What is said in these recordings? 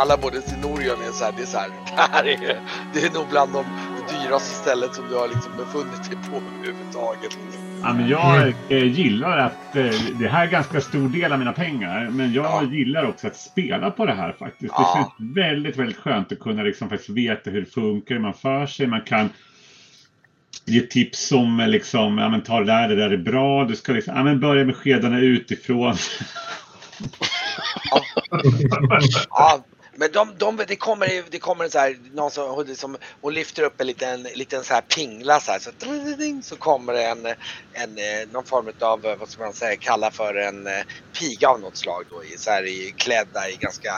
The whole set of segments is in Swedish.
alla både till Norion är så här, det är så här, det här är, det är nog bland de dyraste stället som du har liksom befunnit dig på överhuvudtaget. Ja, men jag eh, gillar att eh, det här är ganska stor del av mina pengar. Men jag Ja. gillar också att spela på det här faktiskt. Ja. Det känns väldigt, väldigt skönt att kunna liksom faktiskt veta hur det funkar, hur man för sig. Man kan ge tips om eh, liksom, ja men ta det där, det där är bra. Du ska liksom, ja men börja med skedarna utifrån. Ja, men de, de, det kommer, det kommer så här, någon som, hon liksom, hon lyfter upp en liten, liten så här pingla så här, så, så kommer det en, en, eh, någon form av, eh, vad ska man säga, kalla för en eh, piga av något slag då, i, så här, i, klädda i ganska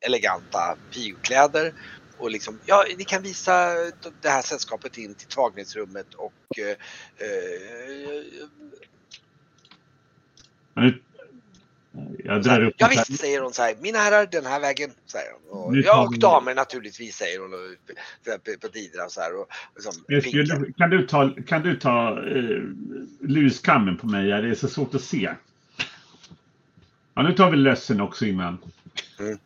eleganta pigkläder. Och liksom, ja, ni kan visa det här sällskapet in till tvagningsrummet och eh, eh, Men jag drar upp Ja här- visst säger hon så här, mina herrar den här vägen. Säger hon. Och, Nu ja tar och damer naturligtvis säger hon och, på, och så här. Och, liksom, Jag kan du ta, kan du ta eh, luskammen på mig? Det är så svårt att se. Ja, nu tar vi lössen också innan. Eh,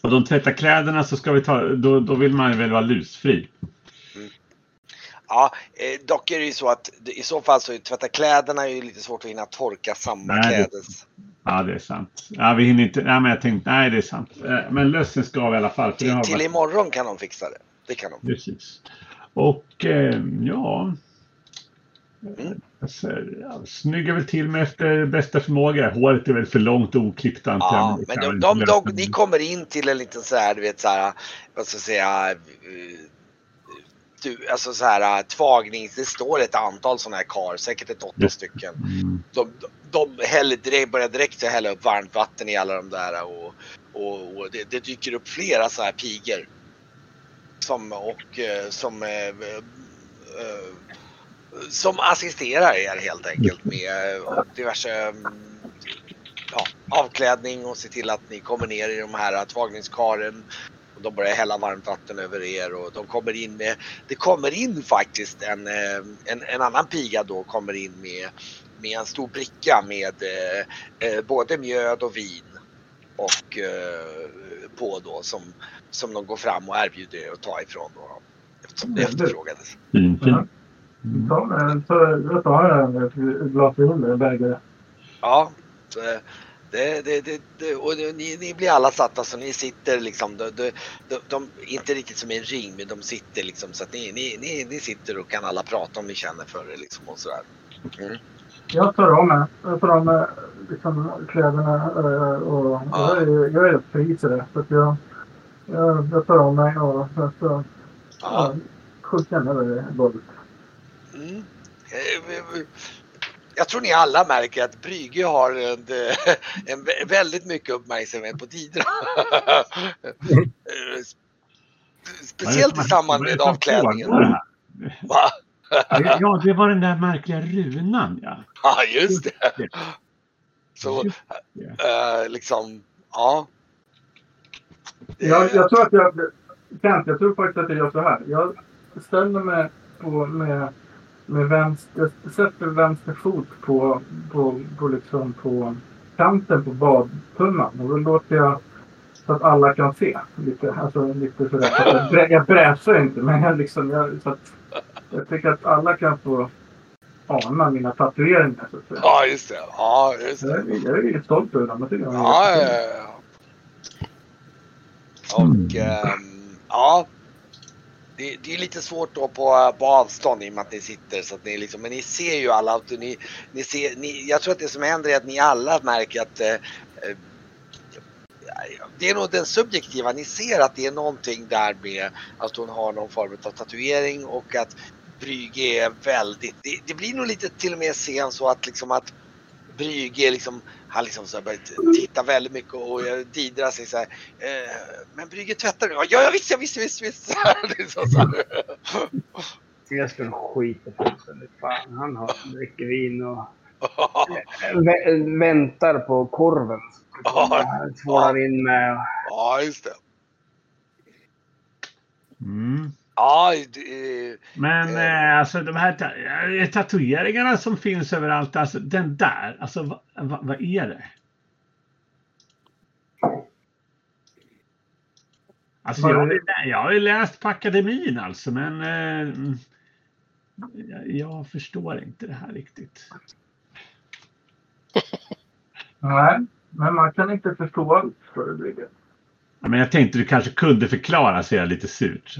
Och de tvättar kläderna så ska vi ta, då, då vill man väl vara lusfri. Ja, eh, dock är det ju så att det- i så fall så är tvätta kläderna är ju lite svårt att hinna torka samma Nej, det- klädes. Ja, det är sant. Ja, vi hinner inte. Nej, men jag tänkte, nej, det är sant. Eh, Men lössen ska vi i alla fall. För det Till, till varit, imorgon kan de fixa det. Det kan de. precis. Och eh, ja. Mm. Alltså, ja, snyggar väl till mig efter bästa förmåga. Håret är väl för långt och oklippt antar Ja, det men de, de, de, ni kommer in till en liten så här, du vet så här, vad ska jag säga, alltså så här tvagnings, det står ett antal sådana här kar, säkert ett åtta Ja. stycken. Mm. de, de häller direkt, börjar direkt hälla upp varmt vatten i alla de där och, och, och det, det dyker upp flera så här pigor. Som, och eh, som, eh, eh, som assisterar er helt enkelt med diverse mm, ja, avklädning och se till att ni kommer ner i de här tvagningskaren. De börjar hälla varmt vatten över er och de kommer in med, det kommer in faktiskt en, eh, en, en annan piga då kommer in med med en stor bricka med eh, eh, både mjöd och vin och eh, på då som, som de går fram och erbjuder er att ta ifrån då, eftersom det Mm. efterfrågades. Fint, Ja. Mm. Ta med, så, jag tar jag ett glas vin och bägare. Ja, så, eh, det, det, det, det, och det, ni, ni blir alla satta så ni sitter liksom, de, de, de, de, inte riktigt som i en ring men de sitter liksom så att ni, ni, ni, ni sitter och kan alla prata om ni känner för det liksom och sådär. Mm. Jag tar av mig, jag tar av mig liksom, kläderna eh, och Ja. jag, är, jag är fri till det. Så att jag, jag, jag tar av mig och så, så Ja. ja, skjuter jag över golvet. Mm. Eh, Jag tror ni alla märker att Brygge har en, en vä- väldigt mycket uppmärksamhet på Tidra. Eh, sp- Speciellt i samband med avklädningen. Va? Ja, det var den där märkliga runan, ja. Ja, just det. Så Just det. eh, liksom, ja. Jag, jag tror att jag... Kent, jag tror faktiskt att jag gör så här. Jag ställer mig på, med, med vänster... Jag sätter vänster fot på, på, på, liksom på kanten på badtunnan. Och då låter jag så att alla kan se. Lite, alltså, lite sådär. Jag, brä, jag bräsar inte, men jag, liksom, jag, så att, jag tycker att alla kan få ana mina tatueringar. Så att säga. Ja, just det. Ja, just Jag, det. är- jag är stolt över dem. Jag tycker de är Ja, ja, ja. Och ehm, ja. Det, det är lite svårt då på, eh, på avstånd i och med att ni sitter så att ni liksom, men ni ser ju alla, att ni, ni ser, ni, jag tror att det som händer är att ni alla märker att eh, eh, det är nog den subjektiva, ni ser att det är någonting där med att hon har någon form av tatuering och att Brygge är väldigt, det, det blir nog lite till och med sen så att liksom att Brygge liksom, han liksom så här börjat titta väldigt mycket och jag didrar sig så här. Eh, men Brygge tvättar? Ja, ja visst, ja, visst, visst, visst. liksom så här. Jag skulle skita fullständigt. Fan, han har dricker vin och vä- väntar på korven. Tvålar in med. ja, just det. Mm. Ja, det, Men Eh. alltså de här ta- eh, tatueringarna som finns överallt, alltså den där, alltså vad, vad, vad är det? Alltså jag, är jag har ju läst på akademin alltså men eh, jag, jag förstår inte det här riktigt. Nej, men man kan inte förstå allt för det men jag tänkte du kanske kunde förklara, säger jag lite surt.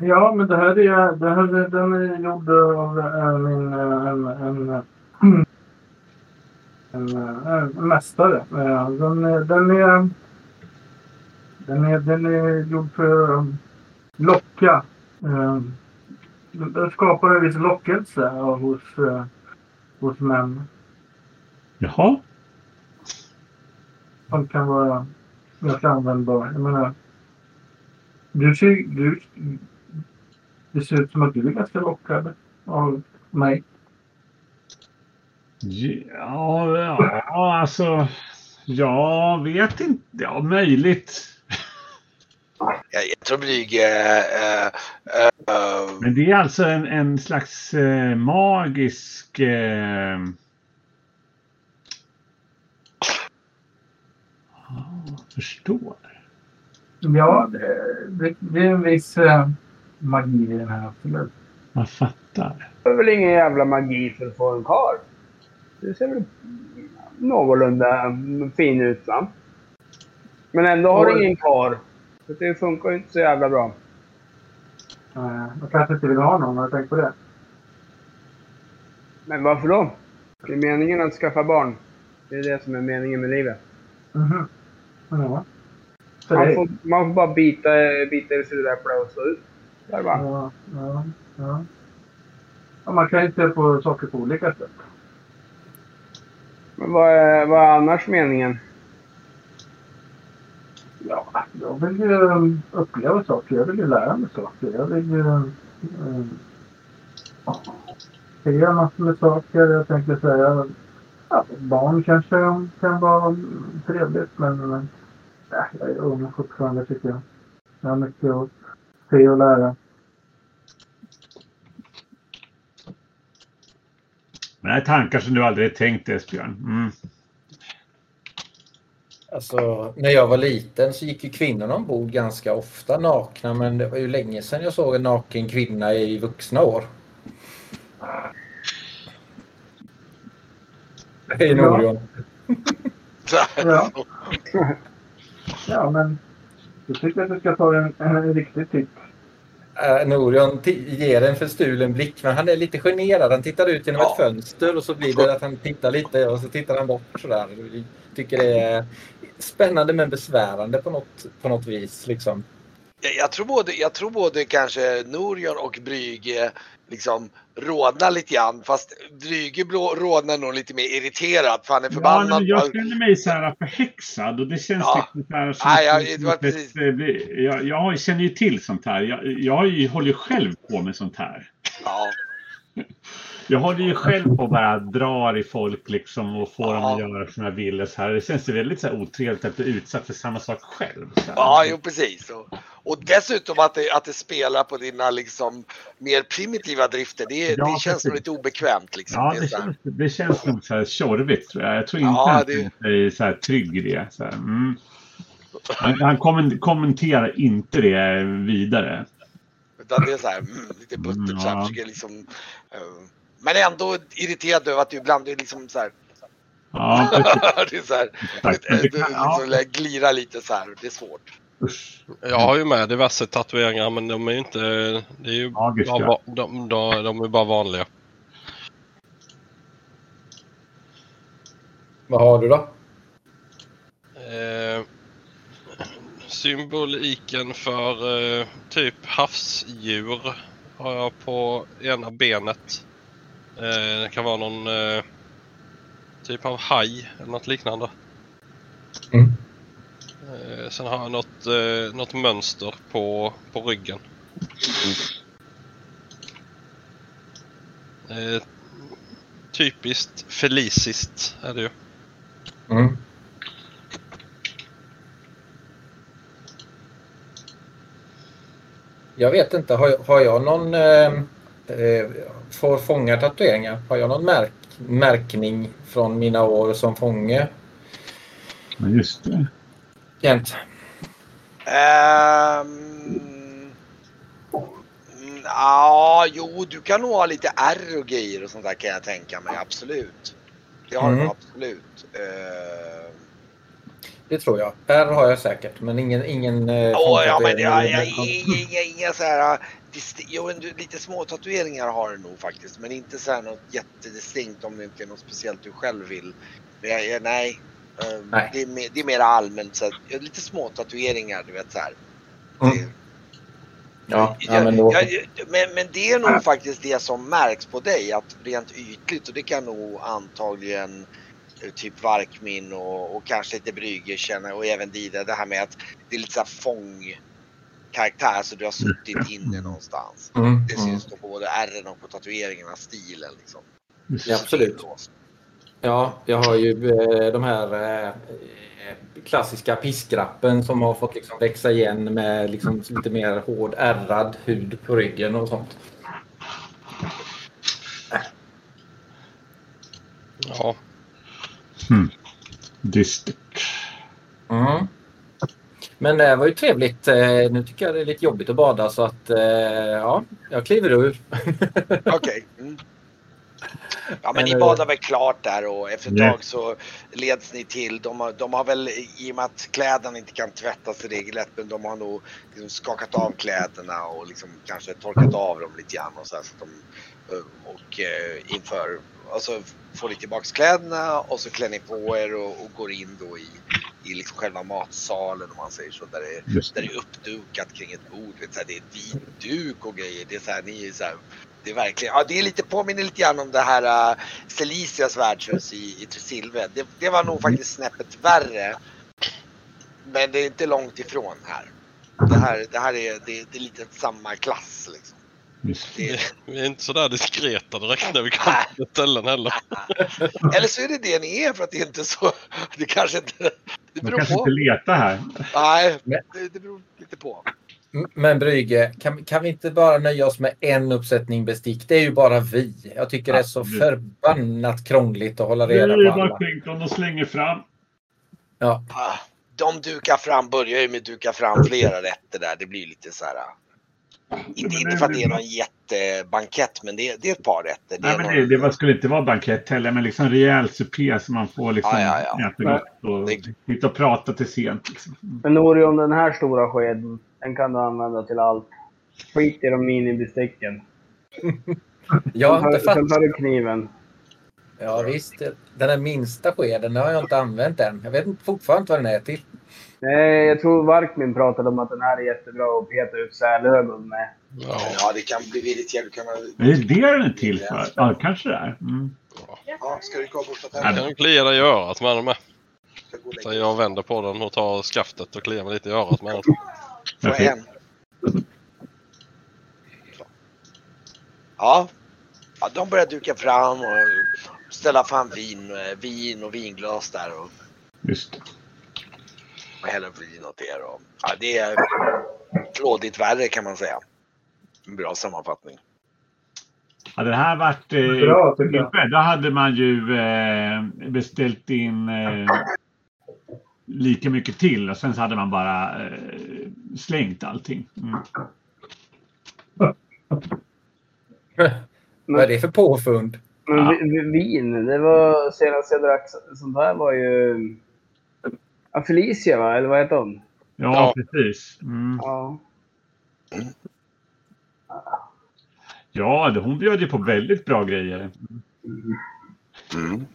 Ja, men det här är, det här är, den är gjord av eh, min, eh, en, en, en, eh, mästare. Den den är, den är, den är gjord för att locka. Den skapar en viss lockelse hos, hos män Jaha, som kan vara ganska användbar. Jag menar, du ser, du, det ser ut som att du är ganska lockad av mig. ja, ja alltså, jag vet inte, ja möjligt. jag, jag tror. Eh, eh, eh, Men det är alltså en, en slags eh, magisk... Ja, förstår. Ja, det, det, det är en viss magi i den här, absolut. Jag fattar. Det är väl ingen jävla magi för att få en karl. Du ser väl någorlunda fin ut va? Men ändå har du ingen karl. Så det funkar ju inte så jävla bra. Eh, jag kanske inte vill ha någon, har du tänkt på det? Men varför då? Det är meningen att skaffa barn. Det är det som är meningen med livet. Mhm. Ja. För Man får, man får bara bita, bita i det sura äpplet och stå ut. Där bara. Ja, ja, ja. ja. Man kan ju se på saker på olika sätt. Men vad är, vad är annars meningen? Ja, jag vill ju um, uppleva saker. Jag vill ju lära mig saker. Jag vill ju um, se massor med saker. Jag tänker säga ja, barn kanske kan vara trevligt men äh, jag är ung fortfarande tycker jag. Jag har mycket att se och lära. Men det här är tankar som du aldrig tänkt Esbjörn. Mm. Alltså, när jag var liten så gick ju kvinnorna ombord ganska ofta nakna men det var ju länge sedan jag såg en naken kvinna i vuxna år. Hej Ja. Norion. Ja. Ja, men jag tycker att du ska ta en, en riktig titt. Uh, Norion ger en förstulen blick men han är lite generad. Han tittar ut genom Ja. ett fönster och så blir det att han tittar lite och så tittar han bort sådär. Jag tycker det är spännande men besvärande på något, på något vis. Liksom. Jag, jag, tror både, jag tror både kanske Norion och Brygge liksom rodnar lite grann. Fast Brygge blå- rodnar nog lite mer irriterad för han är Ja, förbannad. men jag känner mig så här förhäxad och det känns Ja. liksom så här som Nej, att- jag- det var precis- det blir- jag, jag känner ju till sånt här. Jag, jag håller ju själv på med sånt här. ja, Jag håller ju själv på och bara drar i folk liksom och får dem Ja. att göra som jag vill. och Så här. Det känns ju väldigt så här otrevligt att bli utsatt för samma sak själv. Ja jo, precis. Och, och dessutom att det, att det spelar på dina liksom mer primitiva drifter. Det, Ja, det känns nog lite obekvämt. Liksom. Ja, Det det känns, det känns nog så här tjorvigt tror jag. Jag tror inte Ja, att det- han är så här trygg i det. Så. Mm. Han, han kommen- kommenterar inte det vidare. Utan det är så här, mm, lite buttert. Så här, Ja. försöker liksom, eh, men ändå irriterad över att du ibland är liksom så här. Ja, det är så här, det du kan- ja. liksom glirar lite så här. Det är svårt. Jag har ju med diverse tatueringar men de är ju inte... Det är ju Magiska. bara, de, de, de är bara vanliga. Vad har du då? Eh, symboliken för eh, typ havsdjur har jag på ena benet. Eh, det kan vara någon eh, typ av haj eller något liknande. Mm. Eh, sen har jag något, eh, något mönster på, på ryggen. Eh, typiskt feliciskt är det ju. Mm. Jag vet inte. Har, har jag någon... Eh, eh, får fånga tatueringar? Har jag någon märk, märkning från mina år som fånge? Men just det. Kent? Ehm, mm, Ja, jo, du kan nog ha lite R och grejer och sånt där kan jag tänka mig. Absolut. Det har du Mm. nog absolut. Ehm, Det tror jag. Här har jag säkert, men ingen... ingen Åh, ja, men fångtatuering ja, eller ja, något. inga, inga, inga så här... äh, dist- Jo, en- lite små tatueringar har du nog faktiskt. Men inte så här något jättedistinkt om det inte är något speciellt du själv vill. Nej. Ehm, Nej. Det, är mer, det är mer allmänt. Så ja, lite små tatueringar, du vet så här. Mm. Det- Ja, ja, men då... Ja, ja, men, men det är nog faktiskt det som märks på dig att rent ytligt och det kan nog antagligen eh, typ Varkmin och, och kanske lite Brygge känna och även Dida det här med att det är lite så här fång karaktär så du har suttit inne någonstans. Mm, Det mm. syns då på både ärren och på tatueringarna, stilen liksom. Ja, absolut. Ja, jag har ju eh, de här eh, klassiska piskrappen som har fått liksom växa igen med liksom lite mer hård ärrad hud på ryggen och sånt. Ja, Dystert. Mm. Men det var ju trevligt. Eh, Nu tycker jag det är lite jobbigt att bada så att eh, ja, jag kliver ur. Okej. Mm. Ja men ni badar väl klart där och efter ett tag så leds ni till, de har, de har väl i och med att kläderna inte kan tvättas regelrätt men de har nog liksom skakat av kläderna och liksom kanske torkat av dem lite grann och så, här, så att de eh, och inför och så får ni tillbaks kläderna och så klär ni på er och, och går in då i, i liksom själva matsalen om man säger så där det, Just där det. det är uppdukat kring ett bord. Vet, så här, det är vit duk och grejer. Det är så här, ni är så här, det är verkligen, ja det är lite, påminner lite grann om det här uh, Celicias värdshus i, i Tresilve. Det, det var nog faktiskt snäppet värre. Men det är inte långt ifrån här. Det här, det här är, det, det är lite samma klass liksom. Det, det. vi är inte sådär diskreta direkt när vi kommer till ställen heller. eller så är det det ni är för att det är inte så, det kanske inte, det Man beror kanske på. inte letar här. Nej, det, det beror lite på. Men Brygge, kan, kan vi inte bara nöja oss med en uppsättning bestick? Det är ju bara vi. Jag tycker det är så förbannat krångligt att hålla Det är reda ju på bara alla. skänk om de slänger fram. Ja, Ah, De dukar fram, börjar ju med att duka fram flera rätter där. Det blir lite så här. Inte, inte för att det är någon jättebankett men det är, det är ett par rätter. Det Nej, är men någon- det, det skulle inte vara bankett heller, men liksom rejäl supé så man får liksom Ja, ja, ja. äta gott och Det- sitta och prata till sent. Liksom. Mm. Men Orion, den här stora skeden, den kan du använda till allt. Skit i de minibesticken. jag har inte tar- Sen fattat. tar du kniven. Ja, visst. Den här minsta skeden den har jag inte använt än. Jag vet inte- fortfarande inte vad den är till. Nej, jag tror Varkmin pratade om att den här är jättebra att peta ut sälögon med. Ja, Ja, det kan bli väldigt jävligt. Kan man... Det är det den är till för? Ja, kanske det är. Mm. Ja, ska du gå och borsta jag tänderna? kan klia dig i örat med den med. Så jag vänder på den och tar skaftet och kliar mig lite i örat med den. Får jag en? Ja. ja, de börjar duka fram och ställa fram vin, eh, vin och vinglas där och, Just det. Och hälla upp vin åt er. Och, ja, det är rådigt värre kan man säga. En bra sammanfattning. Hade det här varit eh, Bra, uppe, då hade man ju eh, beställt in eh, lika mycket till och sen så hade man bara eh, slängt allting. Mm. Vad är det för påfund? Men Ja. vi- vi- vin, det var senast jag drack så- sånt här var ju... Ja, Felicia va? Eller vad heter hon? Ja, Ja. precis. Mm. Ja. Ja, det- hon bjöd ju på väldigt bra grejer. Mm.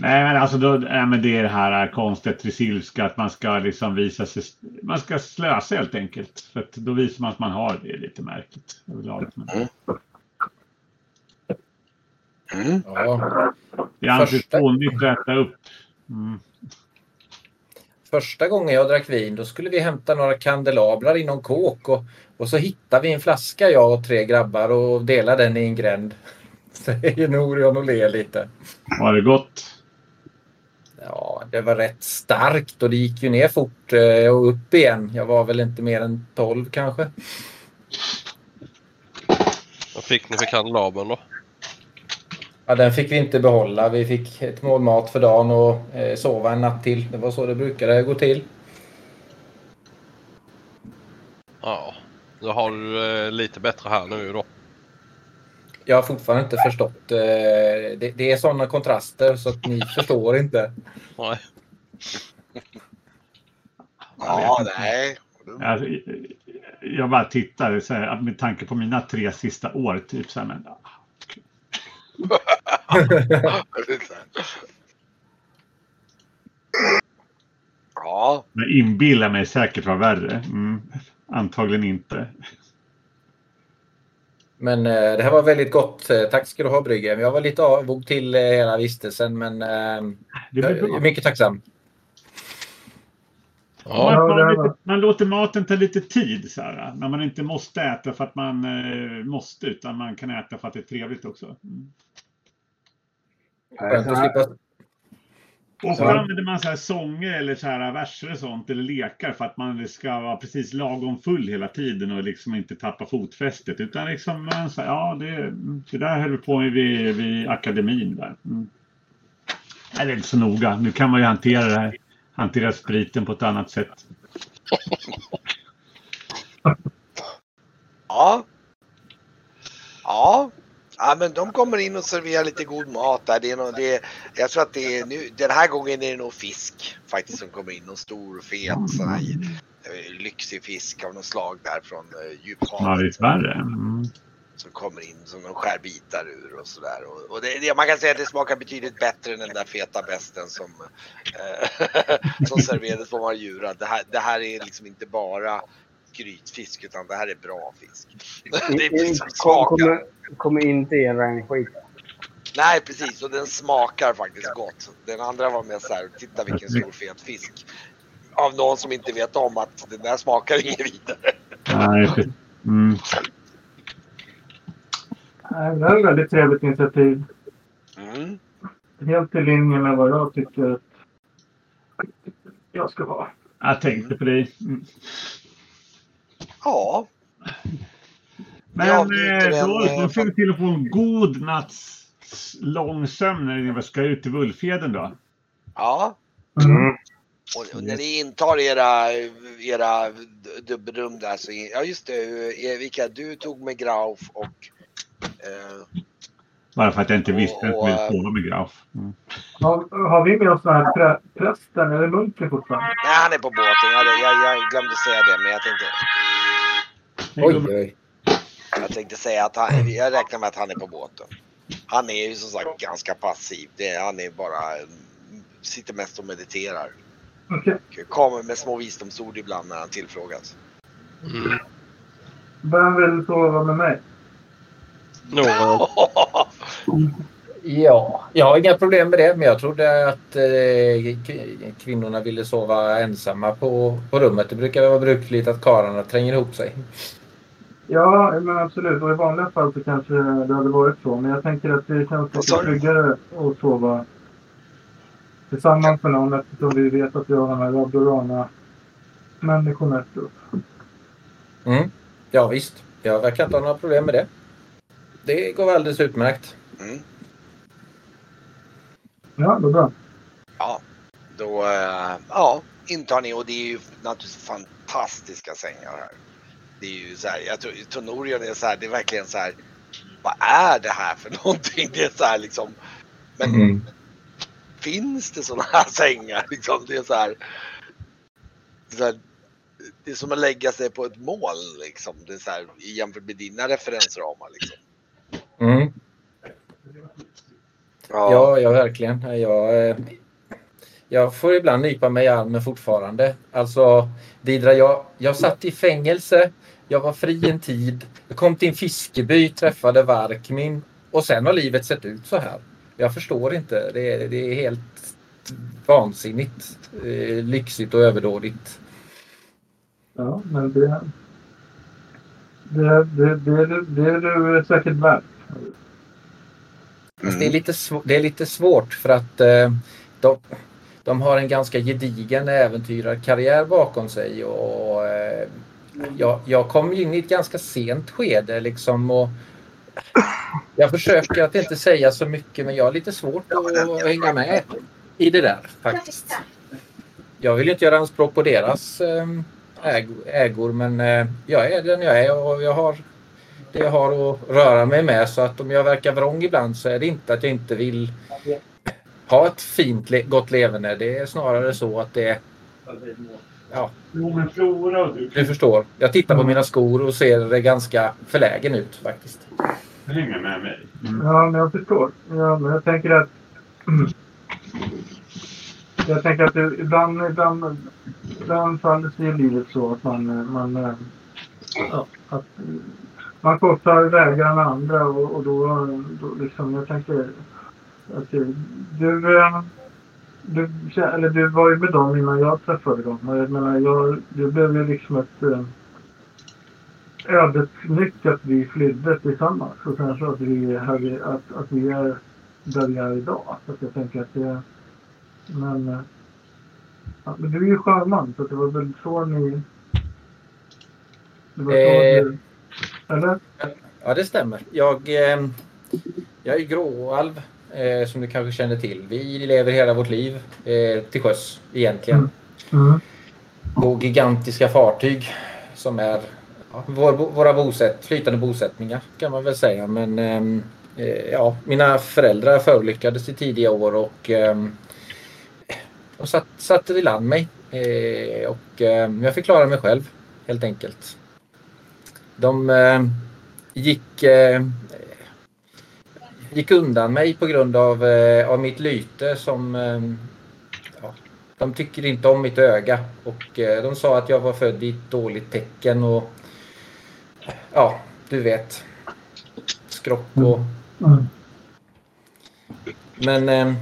Nej, men alltså då, nej, men det är det här konstiga trisilska att man ska liksom visa sig. Man ska slösa helt enkelt. För att då visar man att man har det. är lite märkligt överlag. Men Mm. Ja. det anses fånigt att äta upp. Mm. Första gången jag drack vin då skulle vi hämta några kandelabrar i någon kåk och, och så hittade vi en flaska jag och tre grabbar och delade den i en gränd. Säger Norion och ler lite. Var det gott? Ja, det var rätt starkt och det gick ju ner fort eh, och upp igen. Jag var väl inte mer än 12 kanske. Vad fick ni för kandelabern då? Ja, den fick vi inte behålla. Vi fick ett mål mat för dagen och eh, sova en natt till. Det var så det brukade gå till. Ja, då har du eh, lite bättre här nu då. Jag har fortfarande inte förstått. Eh, det, det är sådana kontraster så att ni förstår inte. Nej. Ja, nej. Alltså, jag bara tittar så här, med tanke på mina tre sista år. Typ så här, men, Ja, jag inbillar mig säkert vara värre. Mm, antagligen inte. Men eh, det här var väldigt gott. Eh, Tack ska du ha Brygge. Jag var lite avog till eh, hela vistelsen men eh, Det jag är mycket tacksam. Ja, man, man, lite, man låter maten ta lite tid. Så här, när man inte måste äta för att man eh, måste utan man kan äta för att det är trevligt också. Mm. Skönt att slippa Och så Ja. använder man så här sånger eller så här verser och sånt eller lekar för att man ska vara precis lagom full hela tiden och liksom inte tappa fotfästet. Utan liksom, man så här, ja det, det där höll vi på med vid, vid akademin där. Mm. Nej, det är inte så noga. Nu kan man ju hantera det här, hantera spriten på ett annat sätt. ja. Ja. Ja, men de kommer in och serverar lite god mat där. Det är nog, det, jag tror att det är nu, den här gången är det nog fisk faktiskt som kommer in. Någon stor fet sån här eh, lyxig fisk av något slag där från eh, Ja, djuphavet. visst värre. Mm. Som kommer in som de skär bitar ur och sådär. Och, och det, det, man kan säga att det smakar betydligt bättre än den där feta besten som, eh, som serverades på Marjura. Det här, det här är liksom inte bara grytfisk utan det här är bra fisk. Det är fisk som Kom, smakar. kommer, kommer inte ge en skit. Nej precis och den smakar faktiskt gott. Den andra var mer så här, titta vilken stor fet fisk. Av någon som inte vet om att den där smakar inget vidare. Nej, mm. Nej, Det här är ett väldigt trevligt initiativ. Mm. Helt i linje med vad jag tycker att jag ska ha. Jag tänkte på dig. Mm. Ja, Men Ja, eh, då, eh, då ser vi till att få en god natts lång sömn när ni ska ut till Vulfheden då. ja. Mm. Och, och när ni intar era, era dubbelrum där så, ja just det, Erika du tog med Grauf och eh, Bara för att jag inte visste att ville sova med Graf. Mm. Har, har vi med oss den här prä, prästen eller munken fortfarande? nej han är på båten, jag, jag, jag glömde säga det men jag tänkte, Oj, oj. jag tänkte säga att han, jag räknar med att han är på båten. Han är ju som sagt ganska passiv, det, han är bara, sitter mest och mediterar. Okej. Kommer med små visdomsord ibland när han tillfrågas. Mm. Vem vill sova med mig? Nora, Ja, jag har inga problem med det, men jag trodde att eh, kvinnorna ville sova ensamma på, på rummet. Det brukar vara brukligt att karlarna tränger ihop sig. Ja, men absolut. Och i vanliga fall så kanske det hade varit så. Men jag tänker att det känns lite tryggare att sova tillsammans med någon eftersom vi vet att vi har de här Rabdorana människorna efter oss. Mm. Ja, visst. Jag verkar inte ha några problem med det. Det går alldeles utmärkt. Mm. Ja, vad bra. Ja, då eh, ja, intar ni och det är ju naturligtvis fantastiska sängar här. Det är ju så här, jag tror Tonorion är så här, det är verkligen så här. Vad är det här för någonting? Det är så här liksom. Men Mm. finns det sådana här sängar? Liksom, det är så här. Det är, så här, det är som att lägga sig på ett moln liksom. Det är så här, jämfört med dina referensramar liksom. Mm. Ja, ja, verkligen. Jag, eh, jag får ibland nypa mig i armen fortfarande. Alltså, Didra, jag, jag satt i fängelse. Jag var fri en tid. Jag kom till en fiskeby, träffade Varkmin och sen har livet sett ut så här. Jag förstår inte. Det, är- det är helt vansinnigt eh, lyxigt och överdådigt. Ja, men det... Det, det, det, det, det är du säkert värt. Fast det, är lite sv- det är lite svårt för att eh, de, de har en ganska gedigen äventyrarkarriär bakom sig och eh, jag, jag kom in i ett ganska sent skede liksom och jag försöker att inte säga så mycket men jag har lite svårt att hänga med i det där faktiskt. Jag vill inte göra anspråk på deras eh, ägor men eh, jag är den jag är och jag har det jag har att röra mig med så att om jag verkar vrång ibland så är det inte att jag inte vill ha ett fint gott leverne. Det är snarare så att det Ja. Du. Förstår. Jag tittar på mina skor och ser det ganska förlägen ut faktiskt. Hänga med mig. Mm. Ja, men jag förstår. Ja, men jag tänker att... Jag tänker att det, ibland, ibland, ibland faller sig i livet så att man... man ja, att man korsar vägar med andra och, och då, då liksom, jag tänker att du, du, eller du var ju med dem innan jag träffade dem. Jag menar, jag, det blev ju liksom ett eh, ödesnyck att vi flydde tillsammans och så att vi, hade, att, att vi är där vi är idag. Så att jag tänker att det... Men, eh, ja, men du är ju sjöman så det var väl så ni... Det var så eh, du, eller? Ja, det stämmer. Jag, eh, jag är gråalv eh, som du kanske känner till. Vi lever hela vårt liv eh, till sjöss egentligen. Mm. Mm. På gigantiska fartyg som är våra bosätt, flytande bosättningar kan man väl säga. Men ehm, eh, ja, mina föräldrar förolyckades i tidiga år och ehm, de satt, satte i land mig. Och ehm, jag fick klara mig själv helt enkelt. De gick gick undan mig på grund av, eh, av mitt lyte som eh, ja, de tycker inte om mitt öga och eh, de sa att jag var född i ett dåligt tecken och ja, du vet. Skrock och... Mm. Men eh,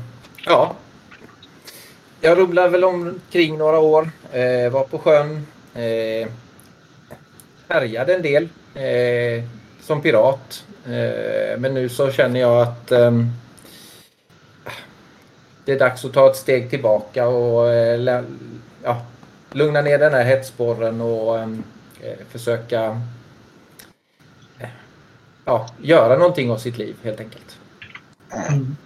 ja. Jag rumlade väl omkring några år. Eh, var på sjön. Härjade en del eh, som pirat. Eh, men nu så känner jag att eh, det är dags att ta ett steg tillbaka och eh, ja, lugna ner den här hetssporren och ehm, eh, försöka eh, ja, göra någonting av sitt liv helt enkelt. Mm.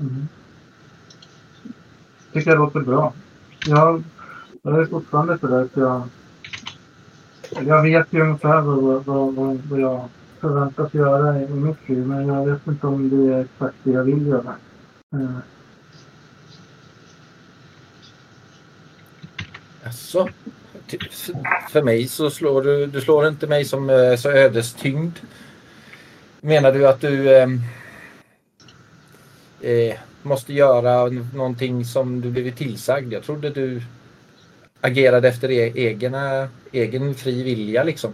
Mm. tycker jag låter bra. Jag, jag är fortfarande sådär att jag jag vet ju ungefär vad, vad, vad, vad jag förväntas göra i mitt liv. Men jag vet inte om det är exakt det jag vill göra. Mm. Alltså, för mig så slår du, du slår inte mig som eh, så ödestyngd. Menar du att du ehm, eh, måste göra någonting som du blivit tillsagd? Jag trodde du agerade efter e egna, egen fri vilja liksom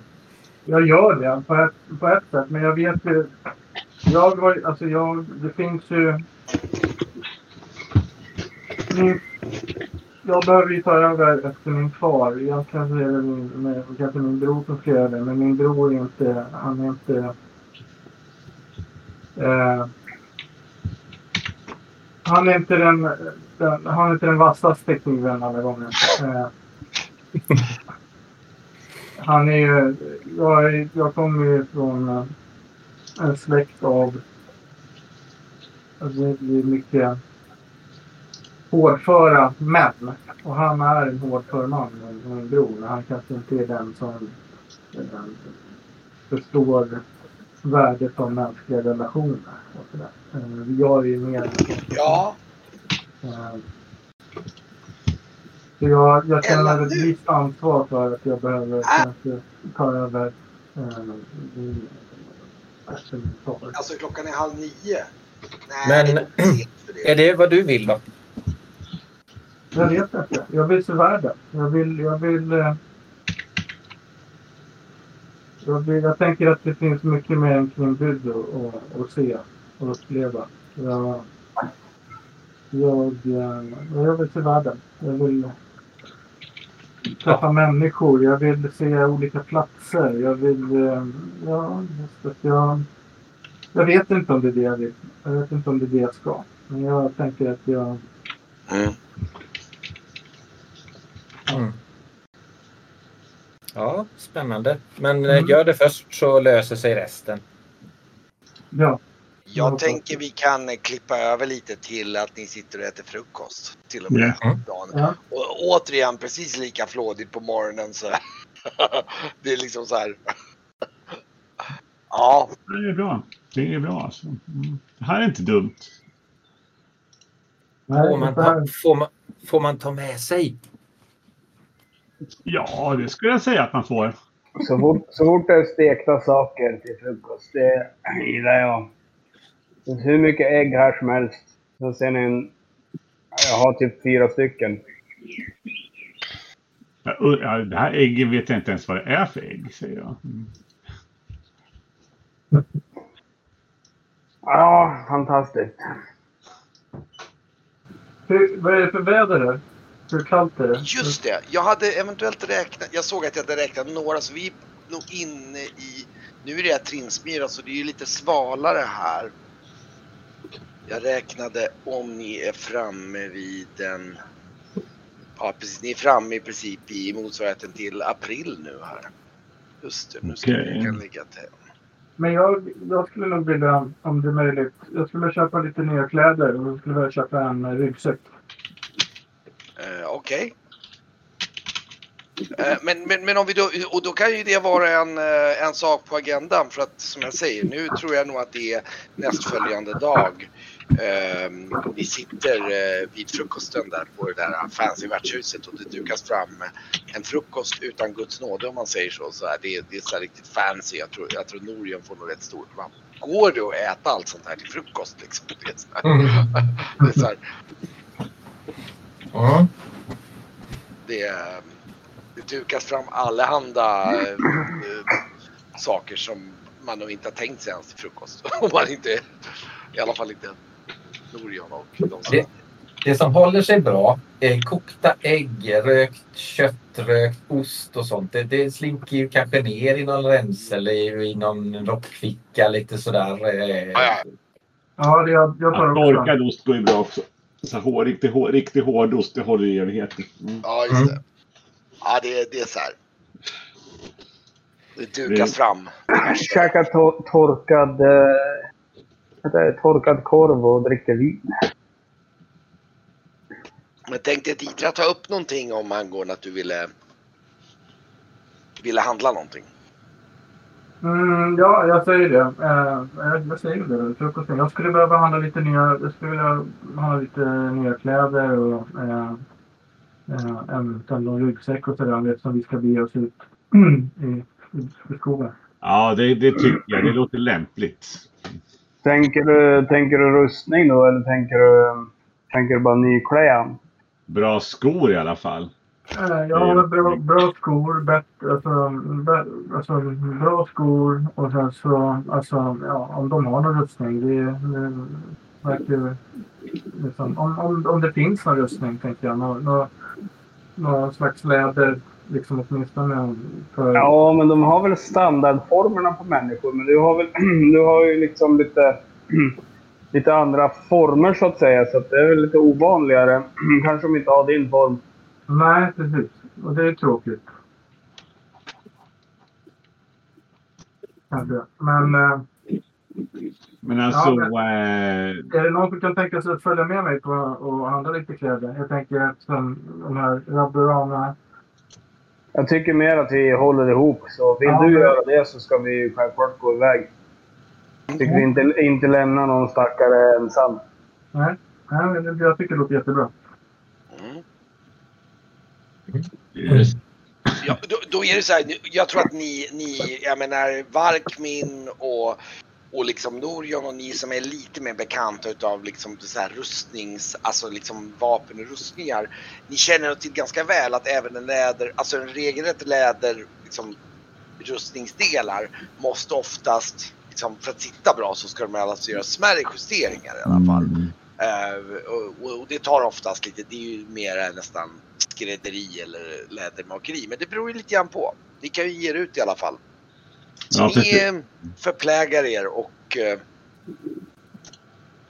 jag gör det på ett, på ett sätt. Men jag vet ju... Jag var, alltså jag, det finns ju... Min, jag behöver ju ta över efter min far. Jag kanske är det min, med, kanske min bror som ska göra det. Men min bror är inte... Han är inte... Eh, han är inte den, den, han är inte den vassaste kniven alla gånger. Eh, han är ju... Jag, jag kommer ju från eh, en släkt av... Alltså det är mycket hårdföra män. Och han är en hårdför man, min bror. Han kanske inte är den som den, förstår värdet av mänskliga relationer. Och så där. Eh, jag är ju mer... Ja. Äh, så jag, jag känner ett visst ansvar för att jag behöver ah. kanske ta över eh, Alltså klockan är halv nio. Nej, Men det är det vad du vill då? Jag vet inte. Jag vill se världen. Jag vill... Jag vill eh, jag, vill, jag tänker att det finns mycket mer än Knimbygd att, att se och uppleva. Jag, jag, eh, jag vill se världen. Jag vill träffa människor. Jag vill se olika platser. Jag vill... Eh, ja, just att jag... Jag vet inte om det är det jag vill. Jag vet inte om det är det jag ska. Men jag tänker att jag... Mm. Mm. Ja, spännande. Men eh, gör det först så löser sig resten. Ja. Jag Ja. tänker vi kan klippa över lite till att ni sitter och äter frukost. Till och med Ja. dagen. Och återigen precis lika flådigt på morgonen så Det är liksom så här. Ja, Det är bra. Det är bra alltså. Mm. Det här är inte dumt. Får man, ta, får, man, får man ta med sig? Ja, det skulle jag säga att man får. Så fort, så fort det är stekta saker till frukost, det gillar jag. Hur mycket ägg här som helst. Så ser ni en... Jag har typ fyra stycken. Ja, det här äggen vet jag inte ens vad det är för ägg, säger jag. Mm. Ja, fantastiskt. Hur, vad är det för väder där? Hur kallt är det? just det. Jag hade eventuellt räknat. Jag såg att jag hade räknat några så vi är nog inne i. Nu är det Trinsmyra så det är ju lite svalare här. Jag räknade om ni är framme vid den. Ja precis, ni är framme i princip i motsvarigheten till april nu här. Just det, nu ska Okej. vi kan lägga till. Men jag, jag skulle nog vilja, om det är möjligt, jag skulle köpa lite nya kläder och jag skulle vilja köpa en ryggsäck. Eh, Okej. Eh, men, men, men om vi då, och då kan ju det vara en, eh, en sak på agendan för att som jag säger, nu tror jag nog att det är nästföljande dag. Eh, vi sitter eh, vid frukosten där på det där fancy värdshuset och det dukas fram en frukost utan Guds nåde om man säger så. så här, det, det är så riktigt fancy. Jag tror, jag tror Norion får nog rätt stort. Va? Går det att äta allt sånt här till frukost? Liksom? Det är så här, Mm. det är så här, Mm. det, det dukas fram allehanda eh, eh, saker som man nog inte har tänkt sig ens till frukost. Om man inte, i alla fall inte Norion och de som... Det- Det som håller sig bra är kokta ägg, rökt kött, rökt ost och sånt. Det, det slinker ju kanske ner i någon räns eller i någon rockficka lite sådär. eh. Ja, ja. Ja, det, jag, jag tar också. torkad ost går ju bra också. Så hår, riktig, hår, riktig hård ost, det håller i evigheter. Mm. Ja, just det. Ja, det, det är så här. Det dukas fram. Käkar to- torkad... Vad det? torkad korv och dricker vin. Men tänkte Ditra ta upp någonting om angående att du ville, ville handla någonting? Mm, ja, jag säger det. Eh, jag, jag säger det. Frukosten. Jag skulle behöva handla lite nya, jag skulle vilja handla lite nya kläder och eh, eh, en någon ryggsäck och sådär eftersom vi ska bege oss ut i, i, i skogen. Ja, det, det tycker jag. Det låter lämpligt. Tänker du, tänker du rustning då eller tänker du, tänker du bara nykläm? Bra skor i alla fall. Eh, jag har bra, bra skor, bättre, alltså, bä, alltså bra skor och sen så, alltså, ja, om de har någon rustning. Det, det verkar liksom, om, om, om det finns någon rustning tänker jag. Nå, nå, någon slags läder, liksom åtminstone för... Ja, men de har väl standardformerna på människor. Men du har väl du har ju liksom lite, lite andra former så att säga. Så att det är väl lite ovanligare. Kanske de inte har din form. Nej, precis. Och det är tråkigt. Kanske. Men eh, Men alltså... Ja, eh, är det någon som kan tänka sig att följa med mig på och handla lite kläder? Jag tänker eftersom de här Rabburana Jag tycker mer att vi håller ihop. Så vill Ja, du göra det så ska vi ju självklart gå iväg. Jag tycker vi inte, inte lämna någon stackare ensam. Nej, nej jag tycker det låter jättebra. Mm. eh, Ja, då, då är det så här, jag tror att ni, ni jag menar Varkmin och, och liksom Norion och ni som är lite mer bekanta utav liksom så här rustnings, alltså liksom vapen och rustningar. Ni känner till ganska väl att även en läder, alltså en regelrätt läder, liksom rustningsdelar måste oftast, liksom, för att sitta bra så ska de alltså göra smärre justeringar i alla fall. mm. Eh, och, och det tar oftast lite, det är ju mer nästan skrädderi eller lädermakeri. Men det beror ju lite grann på. Ni kan ju ge er ut i alla fall. Så Ja, ni eh, förplägar er och, eh,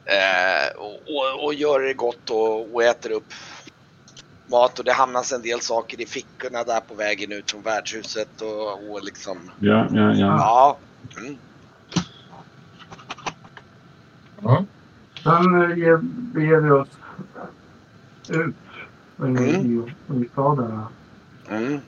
eh, och, och, gör det gott och, och äter upp mat och det hamnas en del saker i fickorna där på vägen ut från värdshuset och, och liksom Ja, ja, ja. ja. Mm. Ja. Sen eh, ge- beger vi oss ut i, Mm. i, i staden. Mm.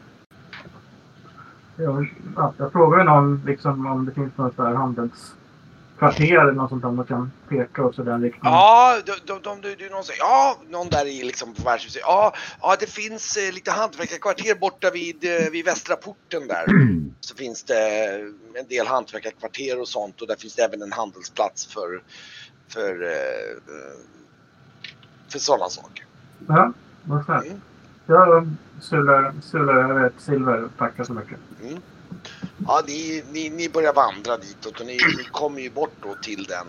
Jag, ja, jag frågade någon liksom, om det finns något där handelskvarter eller något sånt där man kan peka i den riktningen. Ja, de, de, de, de, de, någon säger, ja, någon där i liksom på värdshuset. Ja, ja, det finns eh, lite hantverkarkvarter borta vid, eh, vid västra porten där. Så finns det en del hantverkarkvarter och sånt och där finns det även en handelsplats för, för, eh, för sådana saker. Ja, vad snällt. Mm. Jag sular, sular över ett silver. Tackar så mycket. Mm. Ja, ni, ni, ni börjar vandra ditåt och ni, ni kommer ju bort då till den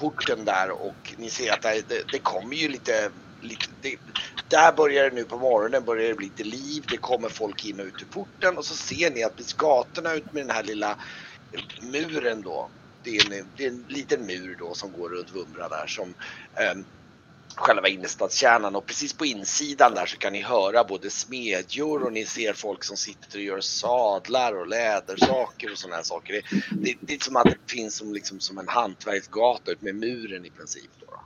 porten där och ni ser att det, det, det kommer ju lite, lite det, där börjar det nu på morgonen börjar det bli lite liv. Det kommer folk in och ut ur porten och så ser ni att vid gatorna ut med den här lilla muren då. Det är en, det är en liten mur då som går runt Vumra där som eh, själva innerstadskärnan och precis på insidan där så kan ni höra både smedjor och ni ser folk som sitter och gör sadlar och lädersaker och sådana här saker. Det, det, det är som att det finns som, liksom, som en hantverksgata ut med muren i princip. Då, då,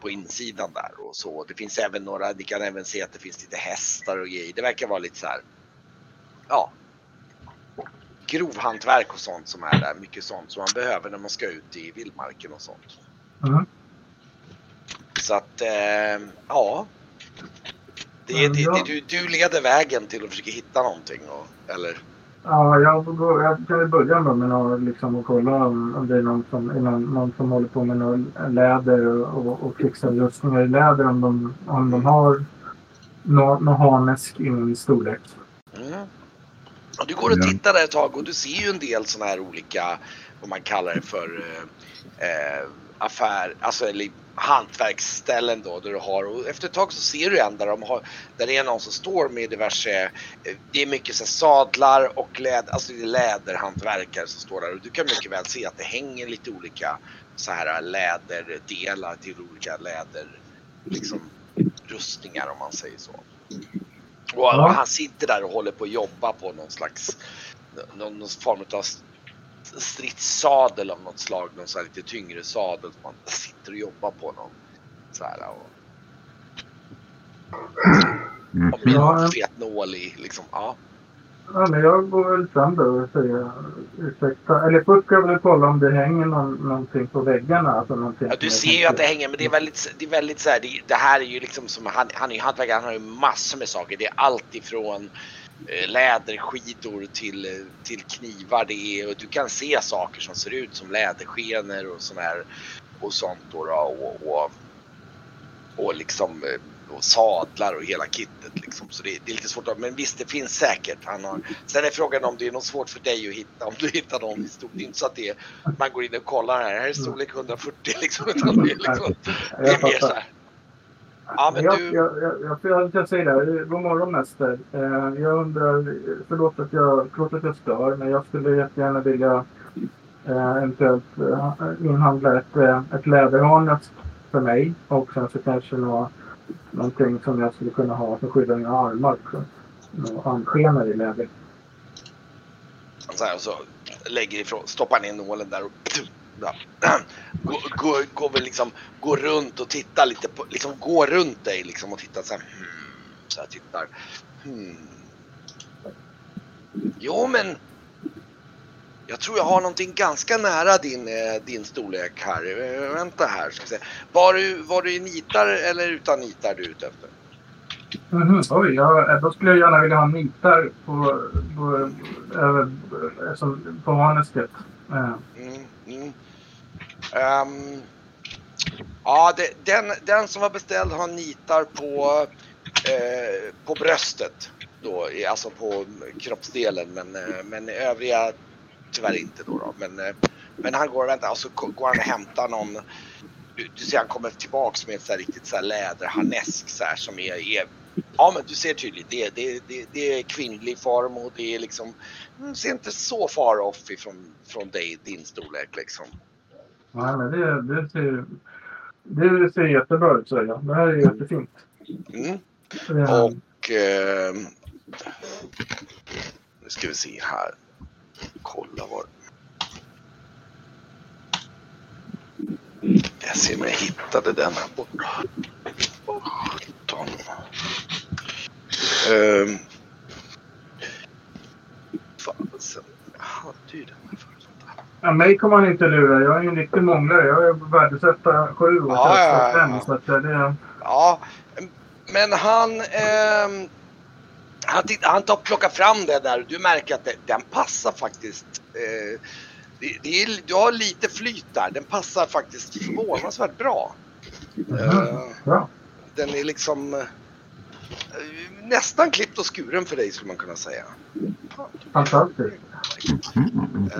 på insidan där och så. Det finns även några, ni kan även se att det finns lite hästar och grejer. Det verkar vara lite så här, ja, grovhantverk och sånt som är där. Mycket sånt som man behöver när man ska ut i vildmarken och sånt. Mm. Så att, eh, ja. Det, det, det, du, du leder vägen till att försöka hitta någonting. Och, eller? Ja, jag, får gå, jag kan ju börja med, med något, liksom, och kolla om, om det är någon som, är någon, någon som håller på med läder och, och, och fixar rustningar i läder. Om de, om de har någon nå harnesk i min storlek. Mm. Och du går och tittar där ett tag och du ser ju en del sådana här olika, vad man kallar det för, eh, eh, affär, alltså eller hantverksställen då där du har och efter ett tag så ser du en där de har, där det är någon som står med diverse, eh, det är mycket så här sadlar och läder, alltså det är läderhantverkare som står där och du kan mycket väl se att det hänger lite olika så här läderdelar till olika läder, liksom rustningar om man säger så. Och Ja. han sitter där och håller på att jobba på någon slags någon, någon form av stridssadel av något slag. Någon så här lite tyngre sadel som man sitter och jobbar på. Någon, så här, och, Mm. och med Ja. någon fet nål i. Liksom, ja. Ja, men jag går väl fram då och säger ursäkta. Eller först ska jag väl kolla om det hänger någon, någonting på väggarna. Alltså någonting Ja, du ser ju att det hänger, men det är väldigt, det är väldigt så här, det, det här är ju liksom som, han, han är ju hantverkare, han har ju massor med saker. Det är allt ifrån läderskidor till, eh, till knivar. Det är, och du kan se saker som ser ut som läderskenor och sån här och sånt då, och, och, och liksom eh, och sadlar och hela kittet liksom. Så det, det är lite svårt att, men visst det finns säkert. Han har, sen är frågan om det är något svårt för dig att hitta, om du hittar någon i stort. Det är inte så att det är, man går in och kollar här, här är storlek 140 liksom. Utan det är liksom, det är mer så här. Ja men jag, du, jag, jag, jag, jag, säger det. God morgon mäster. Eh, jag undrar, förlåt att jag, förlåt att jag stör, men jag skulle jättegärna vilja eh, eventuellt eh, inhandla ett, eh, ett läderharnesk för mig. Och sen så kanske nå, någonting som jag skulle kunna ha som skyddar mina armar också. Handskenor i läder. så här, och så lägger ifrån, stoppar ner nålen där och går, går väl liksom, går runt och tittar lite på, liksom går runt dig liksom och tittar så här, hmm, så här tittar. Hmm. Jo men jag tror jag har någonting ganska nära din, eh, din storlek här. Eh, vänta här ska vi se. Var du, var du i nitar eller utan nitar du är ute efter? Mhm, Oj, ja, då skulle jag gärna vilja ha nitar på, på, över, på harnesket. Eh, Mm, mm. Um, ja, det, den, den som var beställd har nitar på, eh, på bröstet. Då, alltså på kroppsdelen. Men, eh, men övriga tyvärr inte då. då. Men, eh, men han går och väntar och så alltså, går han och hämtar någon. Du, du ser han kommer tillbaks med ett så här riktigt så här läderharnesk så här som är, är Ja men du ser tydligt, det, det, det, det är kvinnlig form och det är liksom, mm, ser inte så far off ifrån från dig, din storlek liksom. Nej, men det, det ser Det ser jättebra ut säger jag. Det här är jättefint. Mm. Eh, Och... Eh, nu ska vi se här. Kolla var... Jag ser om jag hittade den här borta. Åh, sjutton. Ehm. Fasen. Jag hade ju den här. Ja, mig kommer han inte lura. Jag är ju en riktig månglare. Jag är värdesätta sju och Ja, ja, ja. Så att det, Ja, men han... ehm, han, han tar plockar fram det där och du märker att det, den passar faktiskt. Eh, det, det är, du har lite flyt där. Den passar faktiskt förvånansvärt bra. Eh, bra. den är liksom eh, nästan klippt och skuren för dig skulle man kunna säga. Fantastiskt.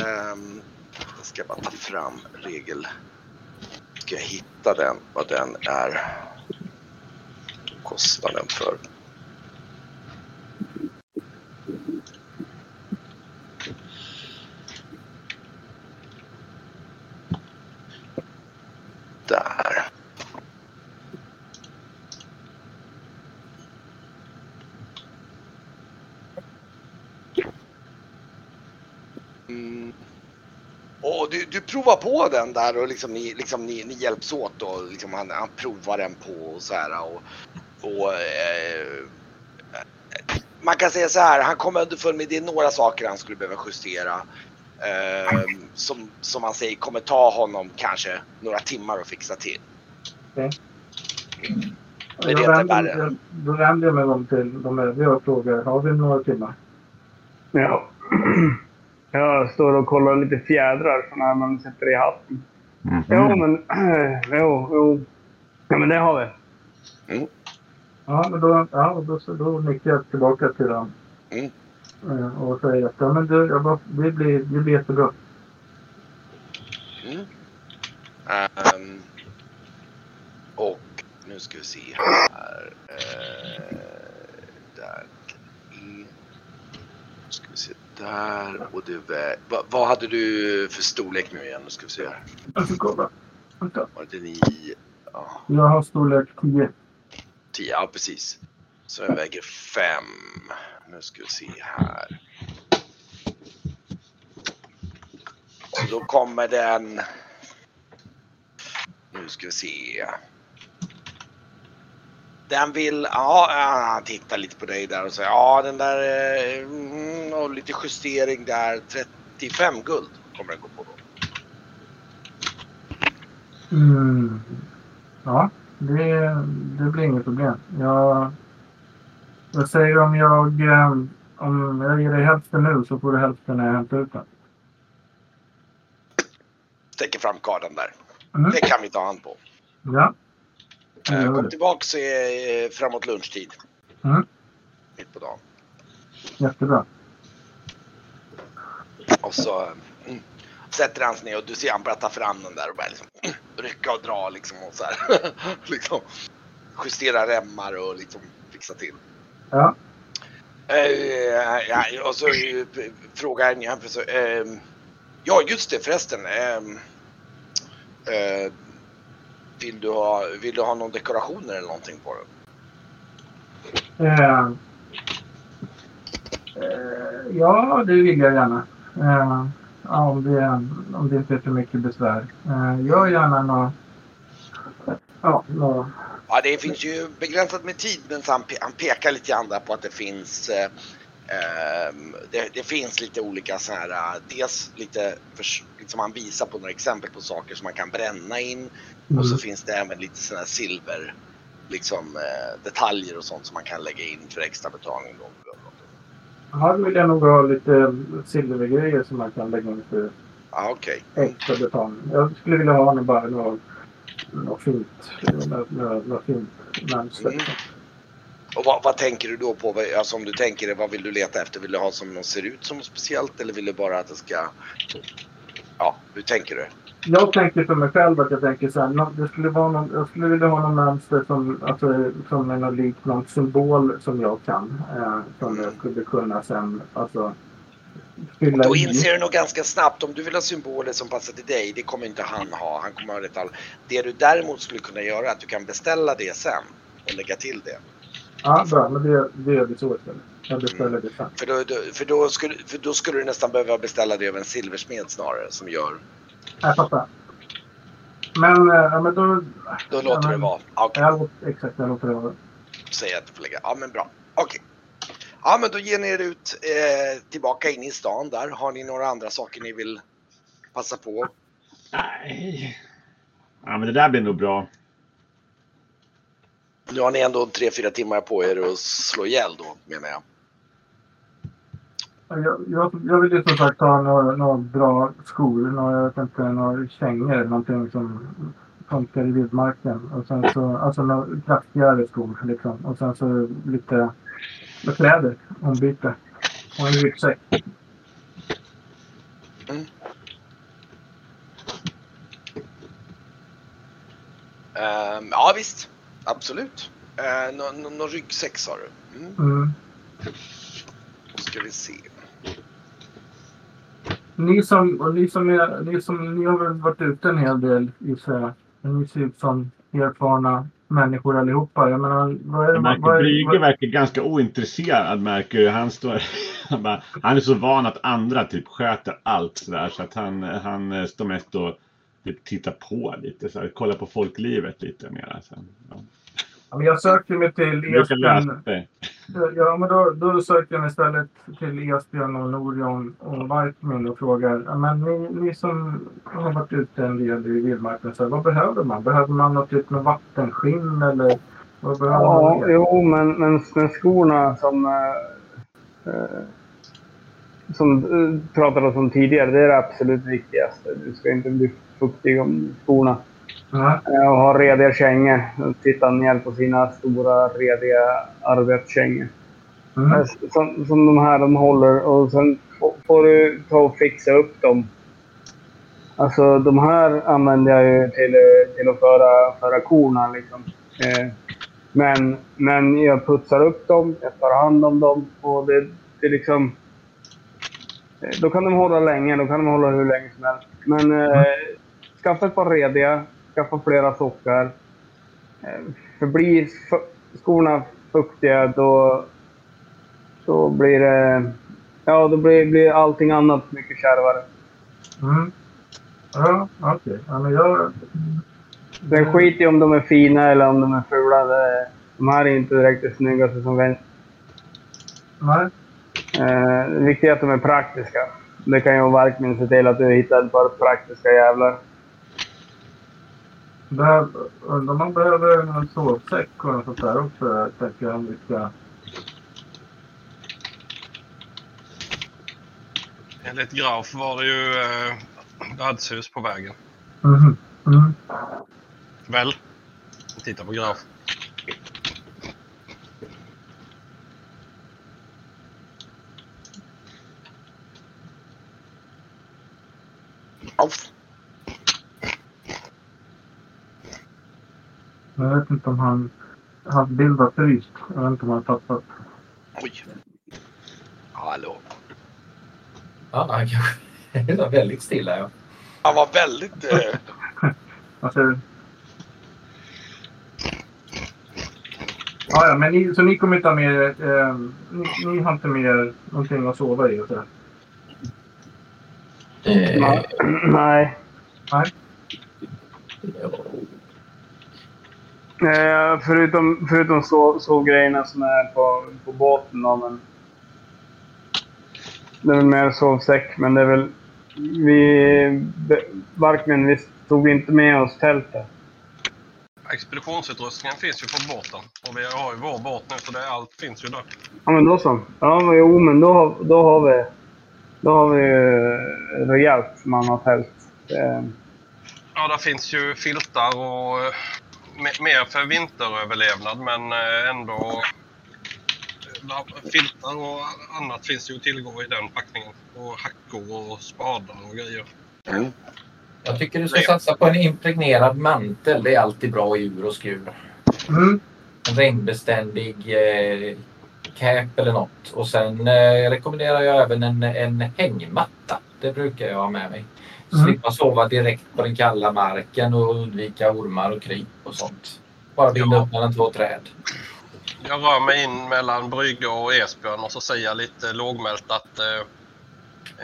Ehm, jag ska bara ta fram regel. Ska jag hitta den, vad den är. Kostnaden för. Där. Mm. Provar på den där och liksom ni, liksom ni, ni hjälps åt och liksom han, han provar den på och så här och, och eh, man kan säga så här, han kommer underfund med det är några saker han skulle behöva justera. Eh, som, som han säger kommer ta honom kanske några timmar att fixa till. Okej. Men det är inte vänder, värre. jag, då vänder jag mig om till de övriga och frågar. Har vi några timmar? Ja. Jag står och kollar lite fjädrar så när man sätter i hatten. Mhm. Jo, men... Jo, jo. Ja, men det har vi. Ja, men då, ja, då, så- då nickar jag tillbaka till dem. Mm. Eh, Och säger att ja, men du, jag bara, det, blir, det blir jättebra. Mm. Ehm, och nu ska vi se här. Uh, där. Mm. Nu ska vi se där och det var, vad, vad hade du för storlek nu igen? Nu ska vi se här. Jag ska kolla. Vänta. Var det ni? Ja, Jag har storlek 10. 10, ja precis. Så jag väger 5. Nu ska vi se här. Och då kommer den... Nu ska vi se. Den vill, ja, han tittar lite på dig där och säger ja den där, eh, mm, och lite justering där, 35 guld kommer den gå på då. Mm. Ja, det, det blir inget problem. Jag, jag säger om jag, eh, om jag ger dig hälften nu så får du hälften när jag hämtar ut den. Sträcker fram kardan där. Mm. Det kan vi ta hand på. Ja. Jag Eh, gör Kom tillbaks eh, framåt lunchtid. Mm. Mitt på dagen. Jättebra. Och så mm, sätter han sig ner och du ser han börjar ta fram den där och börjar liksom, rycka och dra liksom och så här. liksom, justera remmar och liksom fixa till. Ja. Eh, ja, och så eh, frågar han. Så, eh, ja, just det förresten. Eh, eh, vill, du ha, vill du ha någon dekorationer eller någonting på den? Eh, eh, ja, det vill jag gärna. Ja, om, det, om det inte är för mycket besvär. Gör gärna något... Ja, nå Ja, det finns ju begränsat med tid men han, pe- han pekar lite grann där på att det finns eh, ehm, det, det finns lite olika så här, dels lite, förs- liksom han visar på några exempel på saker som man kan bränna in och så finns det även lite sådana här silver, liksom eh, detaljer och sånt som man kan lägga in för extra betalning. Då. Här vill jag nog ha lite silvergrejer som man kan lägga in för Ja, okej. extra betalning. Jag skulle vilja ha bara något, något fint. Något, något, något fint mönster. Mm. Och vad, vad tänker du då på? Alltså om du tänker det, vad vill du leta efter? Vill du ha som något ser ut som speciellt eller vill du bara att det ska... Ja, hur tänker du? Jag tänker för mig själv att jag tänker så här. Det skulle vara någon, jag skulle vilja ha någon mönster som, alltså, som är någon symbol som jag kan. Eh, som jag skulle kunna sen, alltså fylla Då inser du nog ganska snabbt om du vill ha symboler som passar till dig, det kommer inte han ha. Han kommer ha all... Det du däremot skulle kunna göra är att du kan beställa det sen och lägga till det. Ja, bra. Men det, det gör vi så istället. Jag beställer det sen. För då, då, för, då skulle, för då skulle du nästan behöva beställa det av en silversmed snarare som gör... Jag fattar. Men, eh, ja, men då... Då låter ja, det vara. Okej, Jag exakt, jag låter det vara. säger att du får lägga. Ja men bra. Okej. Ja men då ger ni er ut eh, tillbaka in i stan där. Har ni några andra saker ni vill passa på? Nej. Ja, men det där blir nog bra. Nu har ni ändå tre fyra timmar på er att slå ihjäl då menar jag. Jag, jag, jag vill ju som sagt ha några, några bra skor. Några, jag inte, några kängor eller någonting som funkar i vildmarken. Och sen så, alltså några kraftigare skor liksom. Och sen så lite kläder, ombyte. Och en ryggsäck. Ehm, ja visst, absolut. Uh, Någon nå, nå ryggsäck sa du? Mm. Mm. Då ska vi se. Ni som, och ni som är, ni som, ni har väl varit ute en hel del gissar jag. Ni ser ut som erfarna människor allihopa. Jag menar, vad är Jag märker, vad är- Brügge vad- verkar ganska ointresserad märker du. Han, står, han, bara, han är så van att andra typ sköter allt sådär så att han, han eh, står mest och typ tittar på lite så här, kollar på folklivet lite mer. Sen, ja. Ja, men Jag söker mig till Esbjörn. Ja, men då, då söker jag mig istället till Esbjörn och Norion och Varkmin och frågar. Men ni, ni som har varit ute en del i vildmarken, så här, vad behöver man? Behöver man något typ med vattenskinn eller vad behöver Ja, man jo, men, men, men skorna som, eh, eh, som eh, pratades om tidigare, det är det absolut viktigaste. Du ska inte bli fuktig om skorna. Eh, Och ha rediga kängor. Titta ner på sina stora rediga arbetskängor. mm. Eh, Som, som de här de håller och sen få- får du ta och fixa upp dem. Alltså de här använder jag ju till, eh, till att föra, föra korna liksom. Eh, men, men jag putsar upp dem, jag tar hand om dem och det, det är liksom... Då kan de hålla länge, då kan de hålla hur länge som helst. Men eh, skaffa ett par rediga, skaffa flera sockar. Eh, förblir fu- skorna fuktiga då, då blir det... Ja, då blir, blir allting annat mycket kärvare. Mm. Ja, okej. Ja, men jag... Sen skit i om de är fina eller om de är fula. De här är inte direkt det snyggaste som finns. Nej. Eh, det viktiga är att de är praktiska. Det kan ju verkligen se till att du hittar ett par praktiska jävlar. Undrar om man behöver en sovsäck och något sånt där också. Jag tänker om vi ska... Enligt Graf var det ju eh, värdshus på vägen. Mhm. Mm. Väl? Titta på Graf. Men Jag vet inte om han... Hans bild var fryst. Jag vet inte om han har tappat. Oj. Hallå. Ja, han kanske- var väldigt stilla. Ja. Han var väldigt... Eh, Alltså... Ja, ja, men ni, så ni kommer inte ha med eh, ni, ni har inte med er någonting att sova i och sådär? Eh, Nej. Nej? Eh, förutom förutom så, så grejerna som är på, på båten. Då, men det är väl mer sovsäck, men det är väl... Vi... Varkmen, vi tog inte med oss tältet. Expeditionsutrustningen finns ju på båten. Och vi har ju vår båt nu så det, allt finns ju där. Ja, men då så. Ja, men jo, men då, har- då har vi... Då har vi eh, rejält mannatält. Eh, Ja, där finns ju filtar och eh, mer för vinteröverlevnad men eh, ändå eh, filtar och annat finns ju att tillgå i den packningen. Och hackor och spadar och grejer. mm. Jag tycker du ska satsa på en impregnerad mantel. Det är alltid bra i ur och skur. Mm. En regnbeständig eh, cap eller något. Och sen eh, rekommenderar jag även en, en hängmatta. Det brukar jag ha med mig. Mm. Slippa sova direkt på den kalla marken och undvika ormar och kryp och sånt. Bara binda Ja. upp mellan två träd. Jag rör mig in mellan Brygge och Esbjörn och så säger jag lite lågmält att eh,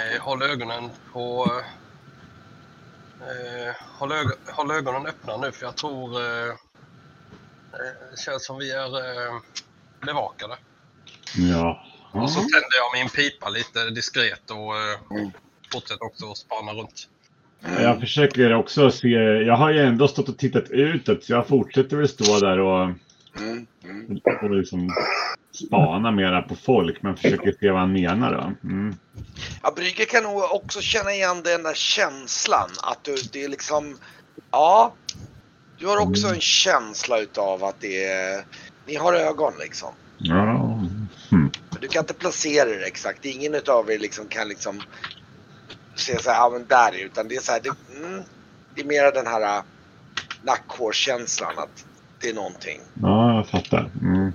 eh, håll ögonen på... Eh, håll, ög håll ögonen öppna nu för jag tror eh, eh, det känns som vi är eh, bevakade. Ja. Och så tänder jag min pipa lite diskret och eh, Mm. fortsätter också att spana runt. Jag försöker också se. Jag har ju ändå stått och tittat utåt så jag fortsätter väl stå där och, Mm. Mm. och liksom spana mera på folk men försöker se vad han menar då. Mm. Ja, Brygge kan nog också känna igen den där känslan att du, det är liksom, ja, du har också en känsla utav att det är, ni har ögon liksom. Ja. Mm. Men Du kan inte placera det exakt. Ingen utav er liksom kan liksom se så här, ja men där är det. Utan det är så här, det, mm, det är mera den här äh, nackhårskänslan att det är någonting. ja, jag fattar. Mm.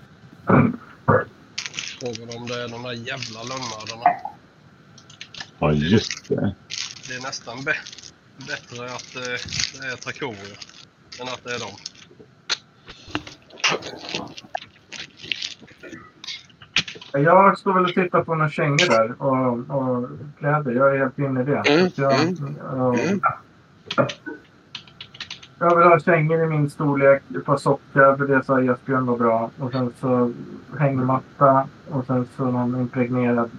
Frågan om det är de där jävla lönnmördarna. Ja, just det. Det är nästan bä bättre att eh, det är trakorier än att det är dem. Jag står väl och tittar på några kängor där och, och kläder. Jag är helt inne i det. Mm, jag, mm, jag, mm. jag vill ha kängor i min storlek, ett par sockkläder, det sa Esbjörn var bra. Och sen så hängmatta och sen så någon impregnerad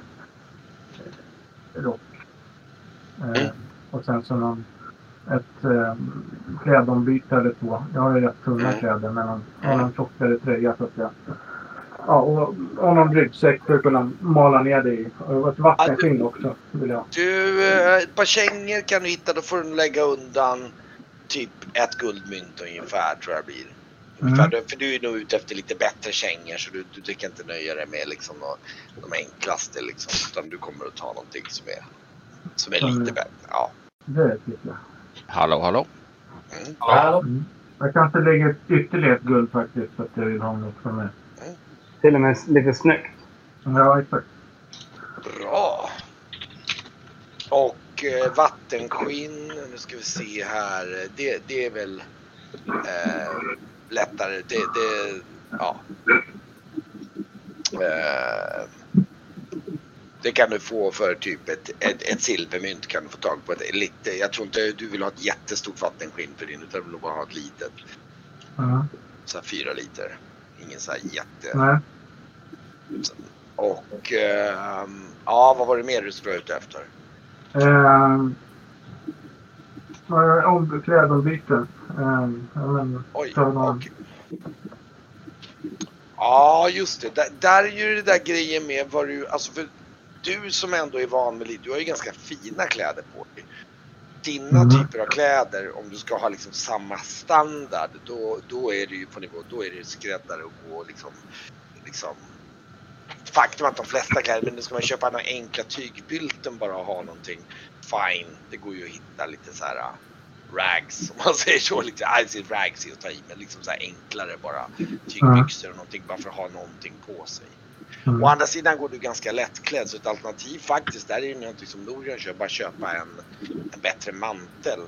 rock. Eh, Mm. och sen så någon, ett eh, klädombyte eller två. Jag har ju rätt tunna Mm. kläder men har någon tjockare tröja så att jag Ja, och, och någon ryggsäck för att kunna mala ner det i. Och ett vattenskinn också vill jag. Du, eh, ett par kängor kan du hitta. Då får du lägga undan typ ett guldmynt ungefär tror jag blir. Ungefär, Mm. För du är nog ute efter lite bättre kängor så du, du tänker inte nöja dig med liksom de, de enklaste liksom. Utan du kommer att ta någonting som är, som är Mm. lite bättre. Ja. Det tycker jag. Hallå, hallå. Mm. Hallå? Mm. Jag kanske lägger ytterligare ett guld faktiskt för att jag vill ha något som är... Till och med lite snyggt. Ja, exakt. Bra. Och eh, vattenskinn, nu ska vi se här. Det, det är väl eh, lättare. Det, det, ja. Eh, det kan du få för typ ett, ett, ett silvermynt kan du få tag på. Ett, lite, jag tror inte du vill ha ett jättestort vattenskinn för din utan du vill bara ha ett litet. Ja. Så här fyra liter. Ingen så här jätte... Nej. Och ehm, ja, vad var det mer du vara ute efter? Vad- om klädombyten. Ja, men, Oj, okej. Ja, just det. Där, där är ju det där grejen med vad du, alltså för du som ändå är van med lite, du har ju ganska fina kläder på dig. Dina Mm. typer av kläder, om du ska ha liksom samma standard, då, då är det ju på nivå, då är det skräddare och gå liksom, liksom Faktum att de flesta kläder, men nu ska man köpa några enkla tygbylten bara och ha någonting, fine. Det går ju att hitta lite så här rags, om man säger så. Lite, I see rags är att ta i, men liksom så enklare bara tygbyxor och någonting bara för att ha någonting på sig. Mm. Å andra sidan går du ganska lättklädd så ett alternativ faktiskt, där är ju någonting som Norian kör, bara köpa en, en bättre mantel.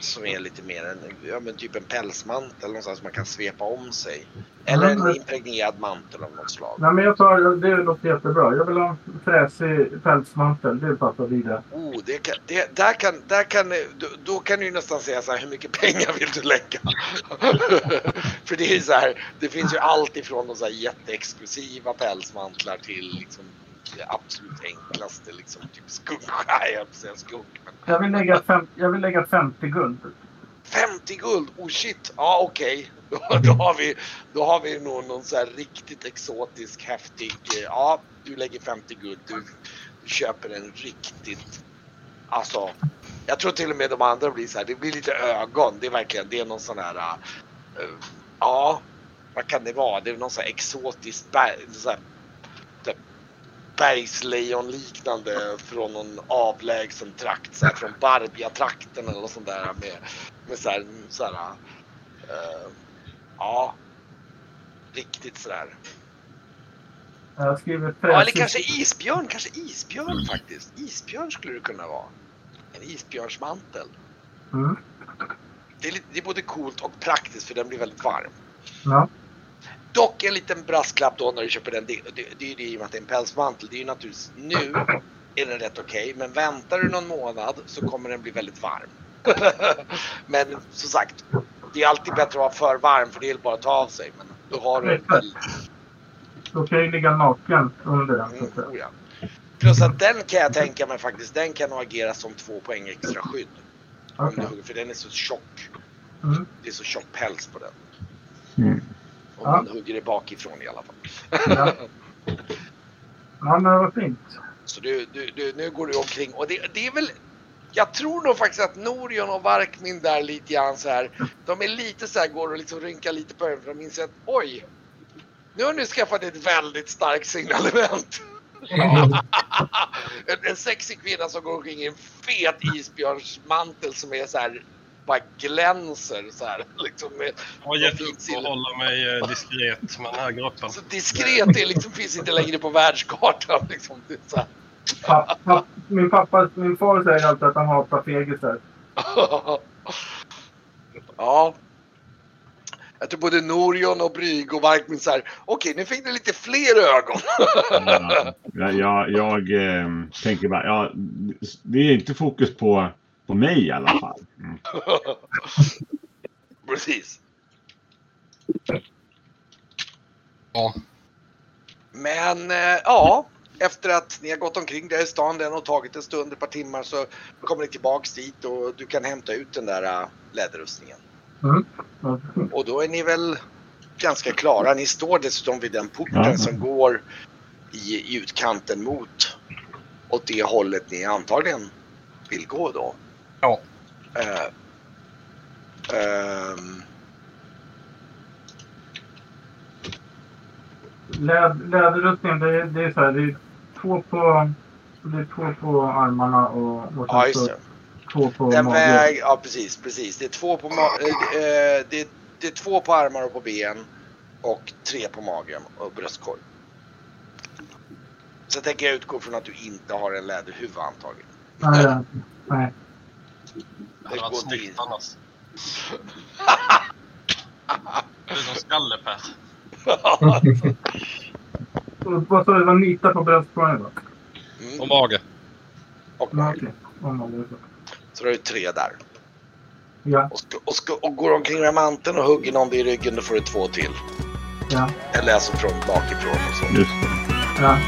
Som är lite mer en, ja men typ en pälsmantel någonstans man kan svepa om sig. Eller en Mm. impregnerad mantel av något slag. Nej, men jag tar, det låter jättebra. Jag vill ha en fräsig pälsmantel. Det passar vidare. Oh, det kan, det, där kan, där kan, då, då kan du ju nästan säga så här, hur mycket pengar vill du lägga? För det är ju så här, det finns ju allt ifrån de så här jätteexklusiva pälsmantlar till liksom det absolut enklaste, liksom typ skuggskär, jag säga skugg. Men Jag vill lägga, fem, jag vill lägga 50 guld. 50 guld, oh shit, ja okej. Då, då, har vi, då har vi nog någon så här riktigt exotisk, häftig, eh, ja du lägger 50 guld, du, du köper en riktigt, alltså jag tror till och med de andra blir så här, det blir lite ögon, det är verkligen, det är någon sån här, eh, ja vad kan det vara, det är någon sån här exotisk så här, typ bergslejon liknande från någon avlägsen trakt, så här, från Barbia-trakten eller något sånt där med, med så här, så här eh, ja, riktigt sådär. Jag skriver Ja, eller kanske isbjörn. Kanske isbjörn faktiskt. Isbjörn skulle det kunna vara. En isbjörnsmantel. Mm. Det är, lite, det är både coolt och praktiskt för den blir väldigt varm. Ja. Dock en liten brasklapp då när du köper den. Det, det, det är ju det i och med att det är en pälsmantel. Det är ju naturligtvis nu är den rätt okej. men väntar du någon månad så kommer den bli väldigt varm. men som sagt, det är alltid bättre att vara för varm för det är bara att ta av sig. Men då har du Då kan ju ligga naken under den. Mm, oh ja. Plus att den kan jag tänka mig faktiskt, den kan nog agera som två poäng extra skydd. Om Okej. du för den är så tjock. Mm. Det är så tjock päls på den. Mm. Om Ja. man hugger det bakifrån i alla fall. Ja. ja, men vad fint. Så du, du, du, nu går du omkring och det, det är väl jag tror nog faktiskt att Norion och Varkmin där lite grann så här. De är lite så här, går och liksom rynkar lite på ögonen för de inser att oj. Nu har ni skaffat ett väldigt starkt signalement. en, en sexig kvinna som går omkring i en fet isbjörnsmantel som är så här bara glänser så här. Liksom med, Jag har gett upp och hålla mig eh, diskret med den här gruppen. så diskret, det liksom, finns inte längre på världskartan. Liksom. Är så här. Papp, papp, min, pappa, min far säger alltid att han hatar fegisar. ja. Jag tror både Norion och Bryg och Varkmin så här. Okej, nu fick ni lite fler ögon. Ja, jag jag eh, tänker bara, ja, det är inte fokus på, på mig i alla fall. Mm. Precis. Ja. Men eh, ja, efter att ni har gått omkring där i stan, den har tagit en stund, ett par timmar, så kommer ni tillbaks dit och du kan hämta ut den där äh, läderrustningen. Mm. Och då är ni väl ganska klara. Ni står dessutom vid den porten Ja. som går i, i utkanten mot åt det hållet ni antagligen vill gå då. Ja. Eh, Läd, läderrustningen, det, är- det är så här. Det är två på, det är två på armarna och, och sen ja, just så det. två på Den magen. väg, ja precis, precis. Det är, två på ma- eh, eh, det, är, det är två på armar och på ben och tre på magen och bröstkorg. Så jag tänker jag utgå från att du inte har en läderhuva antagligen. Nej, nej. Det hade går varit inte snyggt annars. Du är som Skalle-Per. Vad sa du? Det var nitar på bröstkorgen va? Mm. Och mage. Och Ja, mage. okej. Ja, så. Så då är det tre där. Ja, Och, ska, och, ska, och går omkring med manteln och hugger någon vid ryggen då får du två till. ja, Eller alltså från bakifrån och så. Just det. ja.